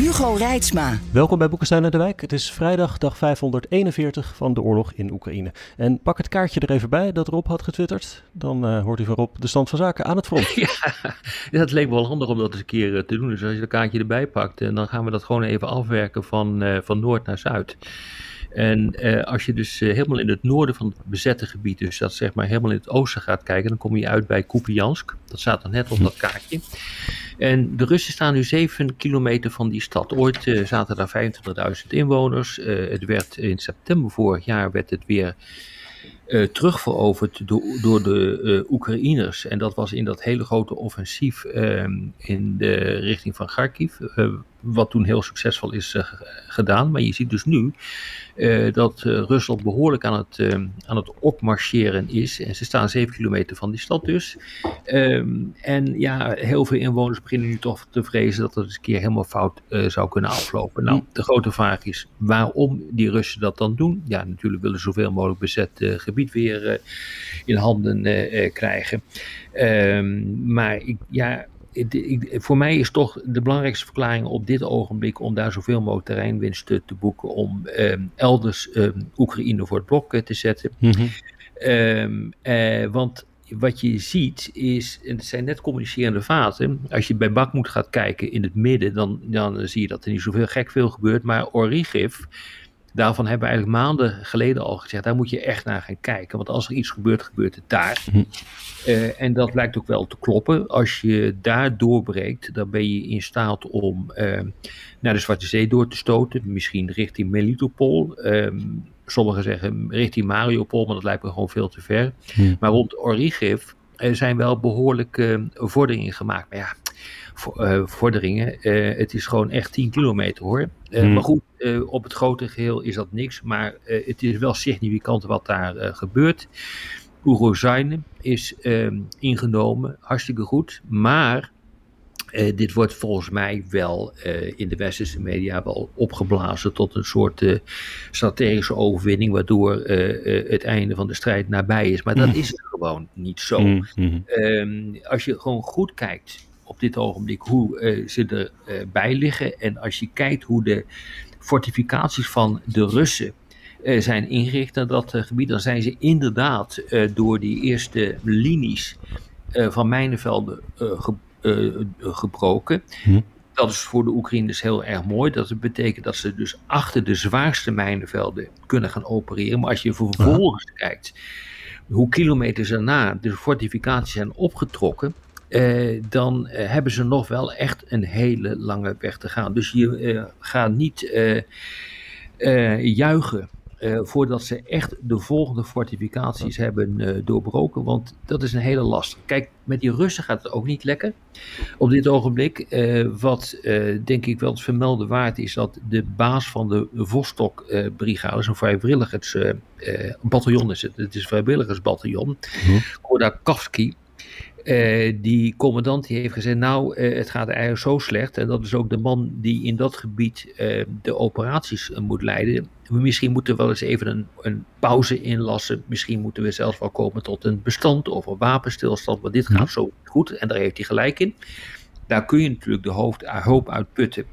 Hugo Reitsma. Welkom bij Boekenstein en de Wijk. Het is vrijdag, dag 541 van de oorlog in Oekraïne. En pak het kaartje er even bij dat Rob had getwitterd. Dan uh, hoort u van Rob de stand van zaken aan het front. Ja, dat leek me wel handig om dat eens een keer eh, te doen. Dus als je het kaartje erbij pakt, en eh, dan gaan we dat gewoon even afwerken van, uh, van noord naar zuid. En uh, als je dus uh, helemaal in het noorden van het bezette gebied, dus dat zeg maar helemaal in het oosten gaat kijken, dan kom je uit bij Kupiansk. Dat staat dan net op dat kaartje. En de Russen staan nu 7 kilometer van die stad. Ooit uh, zaten daar 25.000 inwoners. het werd in september vorig jaar werd het weer terugveroverd door, de Oekraïners. En dat was in dat hele grote offensief uh, in de richting van Kharkiv. Wat toen heel succesvol is gedaan. Maar je ziet dus nu dat Rusland behoorlijk aan het, aan het opmarcheren is. En ze staan zeven kilometer van die stad dus. en ja, heel veel inwoners beginnen nu toch te vrezen dat het eens een keer helemaal fout zou kunnen aflopen. Nou, de grote vraag is waarom die Russen dat dan doen. Ja, natuurlijk willen ze zoveel mogelijk bezet gebied weer in handen krijgen. Um, maar ik, ja, ik, voor mij is toch de belangrijkste verklaring op dit ogenblik om daar zoveel mogelijk terreinwinst te, te boeken, om um, elders um, Oekraïne voor het blok te zetten. Mm -hmm. want wat je ziet is, en het zijn net communicerende vaten. Als je bij Bakmoed gaat kijken in het midden, dan, dan zie je dat er niet zoveel gek veel gebeurt. Maar Origiv, Daarvan hebben we eigenlijk maanden geleden al gezegd, daar moet je echt naar gaan kijken. Want als er iets gebeurt, gebeurt het daar. Hm. Uh, en dat lijkt ook wel te kloppen. Als je daar doorbreekt, dan ben je in staat om uh, naar de Zwarte Zee door te stoten. Misschien richting Melitopol. Uh, sommigen zeggen richting Mariupol, maar dat lijkt me gewoon veel te ver. Hm. Maar rond Origiv zijn wel behoorlijke vorderingen gemaakt. Maar ja, vorderingen. Uh, het is gewoon echt 10 kilometer hoor. Uh, hmm. Maar goed, op het grote geheel is dat niks. Maar het is wel significant wat daar gebeurt. Oerozijne is ehm, ingenomen, hartstikke goed. Maar dit wordt volgens mij wel in de westerse media wel opgeblazen tot een soort strategische overwinning, waardoor het einde van de strijd nabij is. Maar dat mm. is gewoon niet zo. Mm -hmm. um, als je gewoon goed kijkt op dit ogenblik hoe uh, ze erbij liggen. En als je kijkt hoe de fortificaties van de Russen uh, zijn ingericht naar dat gebied, dan zijn ze inderdaad door die eerste linies van mijnenvelden ge gebroken. Hm. Dat is voor de Oekraïners heel erg mooi. Dat betekent dat ze dus achter de zwaarste mijnenvelden kunnen gaan opereren. Maar als je vervolgens kijkt hoe kilometers daarna de fortificaties zijn opgetrokken, uh, dan uh, hebben ze nog wel echt een hele lange weg te gaan. Dus je uh, gaat niet juichen voordat ze echt de volgende fortificaties hebben doorbroken, want dat is een hele last. Kijk, met die Russen gaat het ook niet lekker op dit ogenblik. wat denk ik wel het vermelden waard is, dat de baas van de Vostok-brigade, zo'n vrijwilligersbataljon is het, het is een vrijwilligersbataljon, mm. Kodakowski, uh, die commandant die heeft gezegd, nou, uh, het gaat eigenlijk zo slecht. En dat is ook de man die in dat gebied uh, de operaties moet leiden. Misschien moeten we wel eens even een, een, pauze inlassen. Misschien moeten we zelfs wel komen tot een bestand of een wapenstilstand. Want dit gaat ja. zo goed en daar heeft hij gelijk in. Daar kun je natuurlijk de hoofd, hoop uit putten.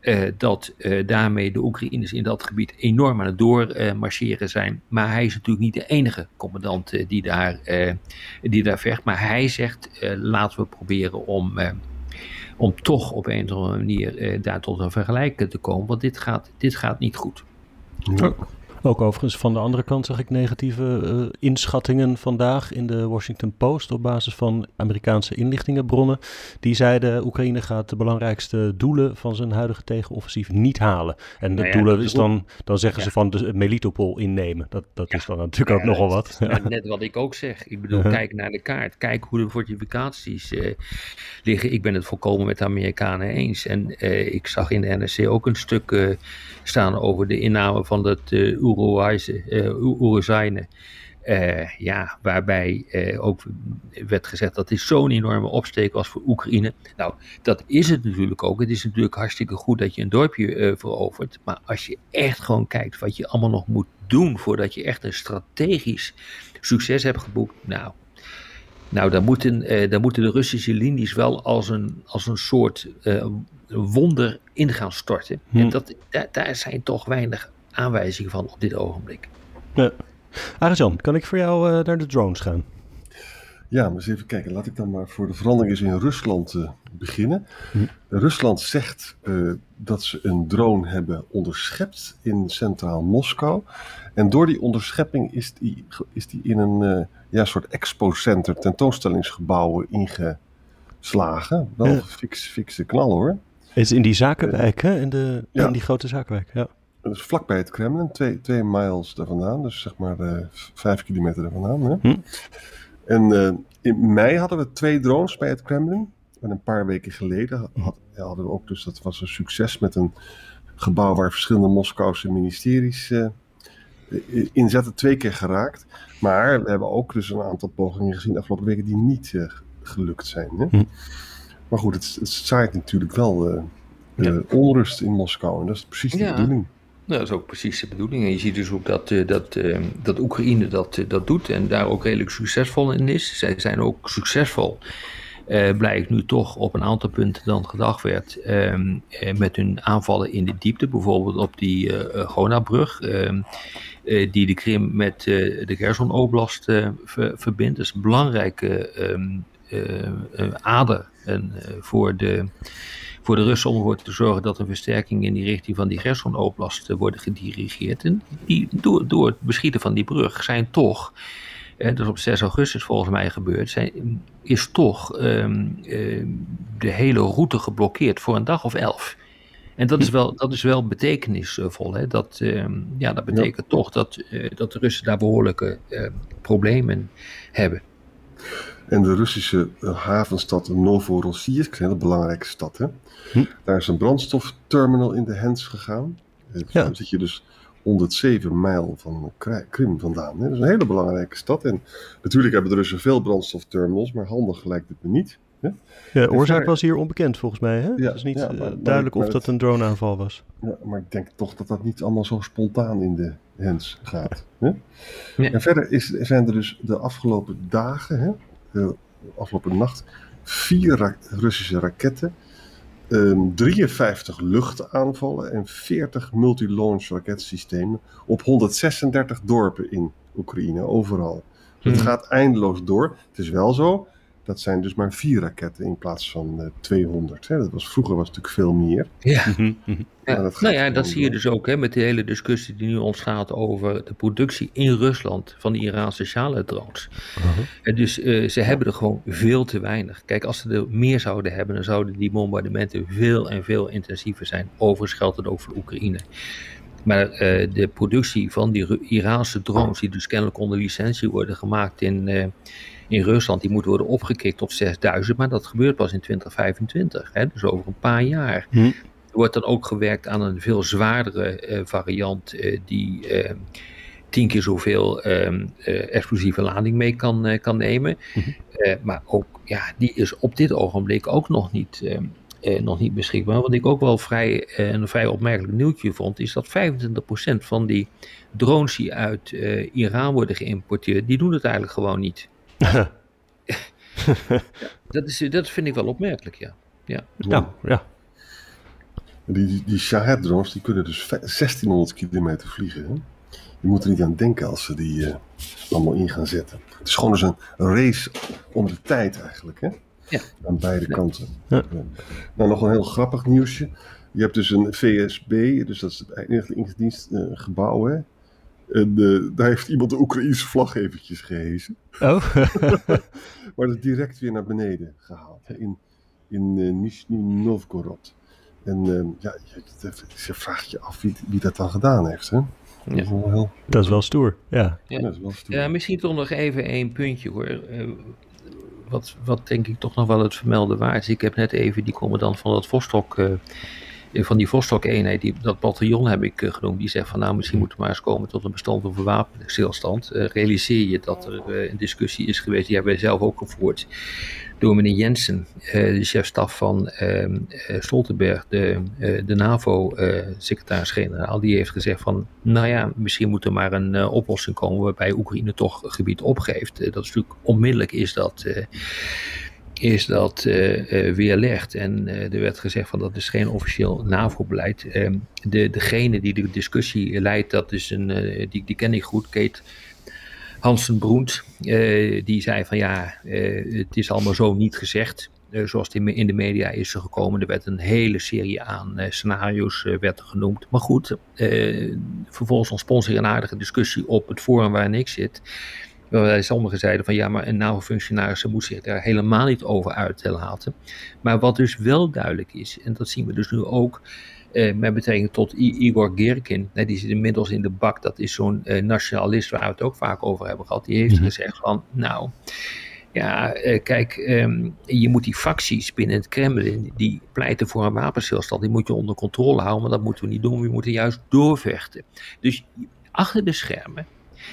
Uh, dat uh, daarmee de Oekraïners in dat gebied enorm aan het doormarcheren uh, zijn. Maar hij is natuurlijk niet de enige commandant die, daar, die daar vecht. Maar hij zegt, laten we proberen om, om toch op een of andere manier daar tot een vergelijking te komen. Want dit gaat, dit gaat niet goed. Ook overigens van de andere kant zag ik negatieve uh, inschattingen vandaag in de Washington Post op basis van Amerikaanse inlichtingenbronnen. Die zeiden Oekraïne gaat de belangrijkste doelen van zijn huidige tegenoffensief niet halen. En de nou ja, doelen is dan, dan zeggen ze van de Melitopol innemen. Dat, dat is dan natuurlijk ook nogal wat. Net wat ik ook zeg. Ik bedoel, kijk naar de kaart. Kijk hoe de fortificaties uh, liggen. Ik ben het volkomen met de Amerikanen eens. En uh, ik zag in de NSC ook een stuk staan over de inname van het uh, Oeruzaine. Uh, ja, waarbij uh, ook werd gezegd dat dit zo'n enorme opsteek was voor Oekraïne. Nou, dat is het natuurlijk ook. Het is natuurlijk hartstikke goed dat je een dorpje uh, verovert. Maar als je echt gewoon kijkt wat je allemaal nog moet doen voordat je echt een strategisch succes hebt geboekt. Nou, nou dan, moeten, dan moeten de Russische linies wel als een, als een soort wonder in gaan storten. En hm. dat, daar, daar zijn toch weinig aanwijzingen van op dit ogenblik. Ja. Arjan, kan ik voor jou uh, naar de drones gaan? Ja, maar eens even kijken. Laat ik dan maar voor de verandering eens in Rusland uh, beginnen. Hm. Rusland zegt uh, dat ze een drone hebben onderschept in centraal Moskou. En door die onderschepping is die, is die in een ja, soort expo-center, tentoonstellingsgebouwen ingeslagen. Wel ja. fix, fikse knal hoor. Is in die zakenwijk, hè? In, de, ja. in die grote zakenwijk, ja. Dus vlakbij het Kremlin, twee, twee miles daar vandaan, dus zeg maar uh, vijf kilometer daar vandaan. Hè? Hm. En uh, in mei hadden we twee drones bij het Kremlin. En een paar weken geleden had, hadden we ook, dus dat was een succes met een gebouw waar verschillende Moskouse ministeries uh, in zaten, twee keer geraakt. Maar we hebben ook dus een aantal pogingen gezien de afgelopen weken die niet gelukt zijn. Hè? Hm. Maar goed, het, het zaait natuurlijk wel ja. onrust in Moskou en dat is precies de ja. bedoeling. Dat is ook precies de bedoeling. En je ziet dus ook dat, uh, dat, uh, dat Oekraïne dat, uh, dat doet en daar ook redelijk succesvol in is. Zij zijn ook succesvol, blijkt nu toch op een aantal punten dan gedacht werd, ehm, met hun aanvallen in de diepte. Bijvoorbeeld op die ehm, die de Krim met de Gerson-oblast ver verbindt. Dat is een belangrijke um, ader en, voor de voor de Russen om ervoor te zorgen dat een versterking in die richting van die Gerson-oblast worden gedirigeerd. En die, door, door het beschieten van die brug zijn toch, eh, dat is op 6 augustus volgens mij gebeurd, zijn, is toch ehm, eh, de hele route geblokkeerd voor een dag of elf. En dat is wel, dat is wel betekenisvol. Hè? Dat, ehm, ja, dat betekent toch dat, uh, dat de Russen daar behoorlijke uh, problemen hebben. En de Russische uh, havenstad Novorossiysk, een hele belangrijke stad, hè? Hm. daar is een brandstofterminal in de hens gegaan. Eh, ja. Dan zit je dus 107 mijl van Krim vandaan. Hè? Dat is een hele belangrijke stad. En natuurlijk hebben de Russen veel brandstofterminals, maar handig lijkt het me niet. Hè? Ja, de oorzaak was hier onbekend volgens mij. Hè? Ja, het is niet ja, maar, duidelijk maar, of dat een droneaanval was. Ja, maar ik denk toch dat dat niet allemaal zo spontaan in de hens gaat. Hè? En verder is, zijn er dus de afgelopen dagen, hè, afgelopen nacht, vier ra Russische raketten 53 ehm, luchtaanvallen en 40 multi-launch raketsystemen op 136 dorpen in Oekraïne, overal. Het hmm. gaat eindeloos door. Het is wel zo dat zijn dus maar vier raketten in plaats van uh, eh, 200. Hè. Dat was, vroeger was het natuurlijk veel meer. Ja, mhm, mhm. ja. nou ja, dat zie je dus ook hè, met de hele discussie die nu ontstaat over de productie in Rusland van de Iraanse drones. Uh-huh. En dus uh, ze hebben er gewoon veel te weinig. Kijk, als ze er meer zouden hebben, dan zouden die bombardementen veel en veel intensiever zijn. Overigens geldt het ook voor Oekraïne. Maar uh, de productie van die Iraanse drones, die dus kennelijk onder licentie worden gemaakt in, uh, in Rusland, die moet worden opgekikt tot 6000, maar dat gebeurt pas in 2025, hè, dus over een paar jaar. Hm. Er wordt dan ook gewerkt aan een veel zwaardere uh, variant die tien keer zoveel ehm, explosieve lading mee kan, kan nemen. Hm. maar ook, ja, die is op dit ogenblik ook nog niet, ehm, nog niet beschikbaar. Wat ik ook wel vrij, een vrij opmerkelijk nieuwtje vond, is dat 25% van die drones die uit Iran worden geïmporteerd, die doen het eigenlijk gewoon niet. dat, is, dat vind ik wel opmerkelijk, ja. Ja, ja. ja. Die, die Shahed-drones die kunnen dus 1600 kilometer vliegen. Hè? Je moet er niet aan denken als ze die uh, allemaal in gaan zetten. Het is gewoon dus een race om de tijd eigenlijk. Hè? Ja. Aan beide kanten. Ja. Nou, nog een heel grappig nieuwsje. Je hebt dus een VSB, dus dat is het inlichtingendienstgebouw. Uh, En uh, daar heeft iemand de Oekraïnse vlag eventjes gehezen. Oh. maar dat direct weer naar beneden gehaald. Hè, in, in uh, Nizhny Novgorod. En uh, ja, je, je, vraagt je af wie, wie dat dan gedaan heeft. Hè? Dat, ja. is wel heel... dat is wel stoer, ja. Ja, dat is wel stoer. ja misschien toch nog even één puntje hoor. Wat, wat denk ik toch nog wel het vermelden waard is. Ik heb net even die commandant van dat Vostok van die Vostok-eenheid, die, dat bataljon heb ik uh, genoemd, die zegt van nou misschien moeten we maar eens komen tot een bestand van wapenstilstand. Uh, realiseer je dat er uh, een discussie is geweest, die hebben wij zelf ook gevoerd, door meneer Jensen, de chefstaf van ehm, Stoltenberg, de, de NAVO-secretaris-generaal, die heeft gezegd van nou ja, misschien moet er maar een oplossing komen waarbij Oekraïne toch gebied opgeeft. dat is natuurlijk onmiddellijk is dat is dat uh, weerlegd. En uh, er werd gezegd van dat is geen officieel NAVO-beleid. Uh, de, degene die de discussie leidt, dat is een, die, die ken ik goed, Kate Hansen Broent. die zei van ja, het is allemaal zo niet gezegd. zoals het in, de media is gekomen. Er werd een hele serie aan scenario's werd genoemd. Maar goed, vervolgens ontspons er een aardige discussie op het forum waar ik zit. Waarbij sommigen zeiden van ja, maar een NAVO-functionaris moet zich daar helemaal niet over uitlaten. Maar wat dus wel duidelijk is, en dat zien we dus nu ook eh, met betrekking tot I Igor Gerkin, die zit inmiddels in de bak, dat is zo'n eh, nationalist waar we het ook vaak over hebben gehad, die heeft mhm. gezegd van nou, ja, eh, kijk, ehm, je moet die facties binnen het Kremlin, die pleiten voor een wapenstilstand, die moet je onder controle houden, maar dat moeten we niet doen, we moeten juist doorvechten. Dus achter de schermen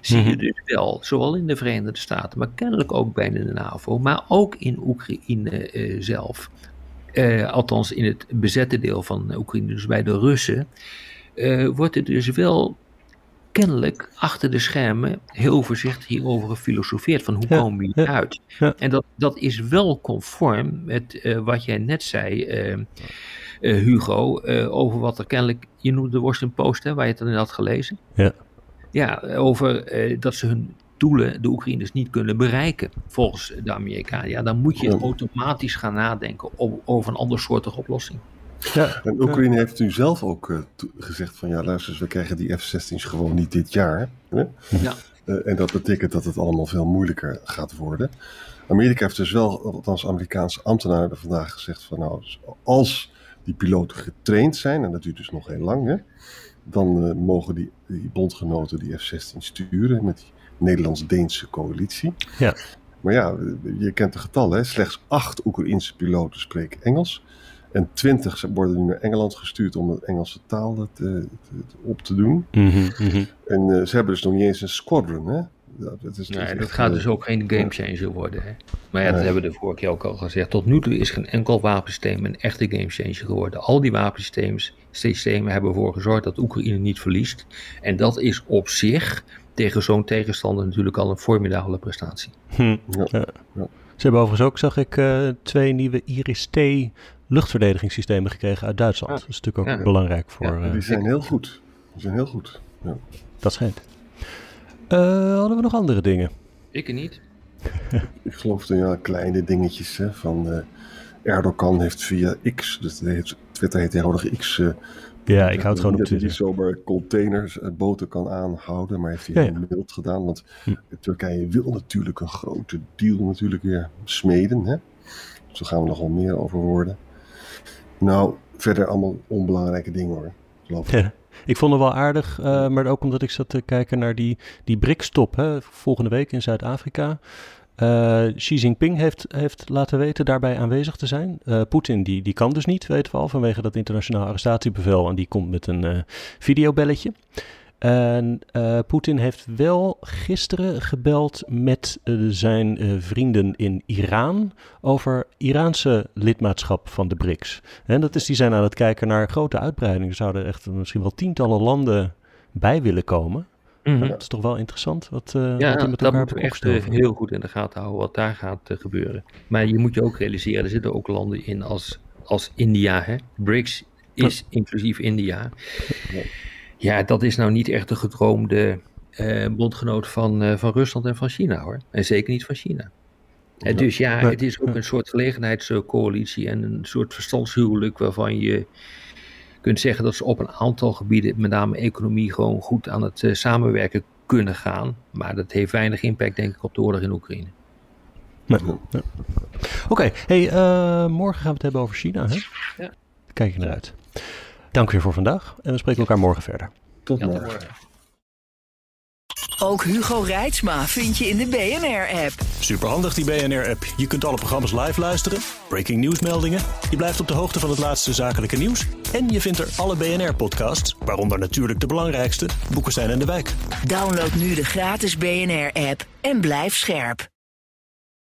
zie je mhm. dus wel, zowel in de Verenigde Staten, maar kennelijk ook binnen de NAVO, maar ook in Oekraïne uh, zelf. Uh, althans in het bezette deel van Oekraïne, dus bij de Russen, uh, wordt er dus wel kennelijk achter de schermen heel voorzichtig hierover gefilosofeerd. Van hoe ja, komen we hieruit? Ja, En dat, dat is wel conform met wat jij net zei, Hugo, over wat er kennelijk, je noemde de Washington Post, hè, waar je het dan in had gelezen. Ja. Ja, over eh, dat ze hun doelen, de Oekraïners, niet kunnen bereiken volgens de Amerikanen. Ja, dan moet je automatisch gaan nadenken over een ander soort oplossing. Ja. En Oekraïne heeft nu zelf ook uh, gezegd van ja, luister, we krijgen die F-16's gewoon niet dit jaar. Hè? Ja. Uh, en dat betekent dat het allemaal veel moeilijker gaat worden. Amerika heeft dus wel, althans Amerikaanse ambtenaren vandaag gezegd van nou, als die piloten getraind zijn, en dat duurt dus nog heel lang, hè, dan uh, mogen die, die, bondgenoten die F-16 sturen met die Nederlands-Deense coalitie. Ja. Maar ja, je kent de getallen. Hè? Slechts acht Oekraïnse piloten spreken Engels. En twintig worden nu naar Engeland gestuurd om de Engelse taal te, te, op te doen. Mm -hmm. En uh, ze hebben dus nog niet eens een squadron. Hè? Dat, is, nee, dat gaat dus ook geen gamechanger worden. Hè? Maar ja, dat hebben we de vorige keer ook al gezegd. Tot nu toe is geen enkel wapensysteem een echte gamechanger geworden. Al die wapensystemen systemen hebben ervoor gezorgd dat Oekraïne niet verliest. En dat is op zich tegen zo'n tegenstander natuurlijk al een formidabele prestatie. Hm. Ja. Ja. Ze hebben overigens ook, zag ik, uh, twee nieuwe Iris-T luchtverdedigingssystemen gekregen uit Duitsland. Dat is natuurlijk ook belangrijk voor... die eh, zijn heel goed. Die zijn heel goed. Dat schijnt. Uh, hadden we nog andere dingen? Ik niet. ik geloof dat ja, kleine dingetjes hè, van uh, Erdogan heeft via X, dus heeft, Twitter heet tegenwoordig X. Uh, ja, ik houd gewoon op Twitter. Dat hij zomaar containers, boten kan aanhouden, maar heeft hij ja, ja. mild gedaan. Want hm. Turkije wil natuurlijk een grote deal natuurlijk weer smeden. Hè? Dus daar gaan we nogal meer over worden. Nou, verder allemaal onbelangrijke dingen hoor. Geloof ik. Ja. Ik vond het wel aardig, uh, maar ook omdat ik zat te kijken naar die, die BRICS-top volgende week in Zuid-Afrika. Uh, Xi Jinping heeft, heeft laten weten daarbij aanwezig te zijn. Uh, Poetin die, die kan dus niet, weten we al, vanwege dat internationaal arrestatiebevel. En die komt met een videobelletje. En uh, Poetin heeft wel gisteren gebeld met uh, zijn uh, vrienden in Iran over Iraanse lidmaatschap van de BRICS. En dat is, die zijn aan het kijken naar grote uitbreiding. Er zouden echt misschien wel tientallen landen bij willen komen. Mm -hmm. Dat is toch wel interessant wat, ja, wat met dat moeten we echt heel goed in de gaten houden wat daar gaat gebeuren. Maar je moet je ook realiseren, er zitten ook landen in als, als India. Hè? BRICS is inclusief India. Ja. Ja, dat is nou niet echt de gedroomde uh, bondgenoot van, uh, van Rusland en van China hoor. En zeker niet van China. En dus ja, het is ook een soort gelegenheidscoalitie en een soort verstandshuwelijk waarvan je kunt zeggen dat ze op een aantal gebieden, met name economie, gewoon goed aan het samenwerken kunnen gaan. Maar dat heeft weinig impact, denk ik, op de oorlog in Oekraïne. Nee. Oké, hey, morgen gaan we het hebben over China. Hè? Ja. Kijk je naar uit. Dank weer voor vandaag en we spreken elkaar morgen verder. Tot morgen. Ook Hugo Reitsma vind je in de BNR-app. Superhandig die BNR-app. Je kunt alle programma's live luisteren, breaking nieuwsmeldingen. Je blijft op de hoogte van het laatste zakelijke nieuws. En je vindt er alle BNR-podcasts, waaronder natuurlijk de belangrijkste, Boekenstein en de Wijk. Download nu de gratis BNR-app en blijf scherp.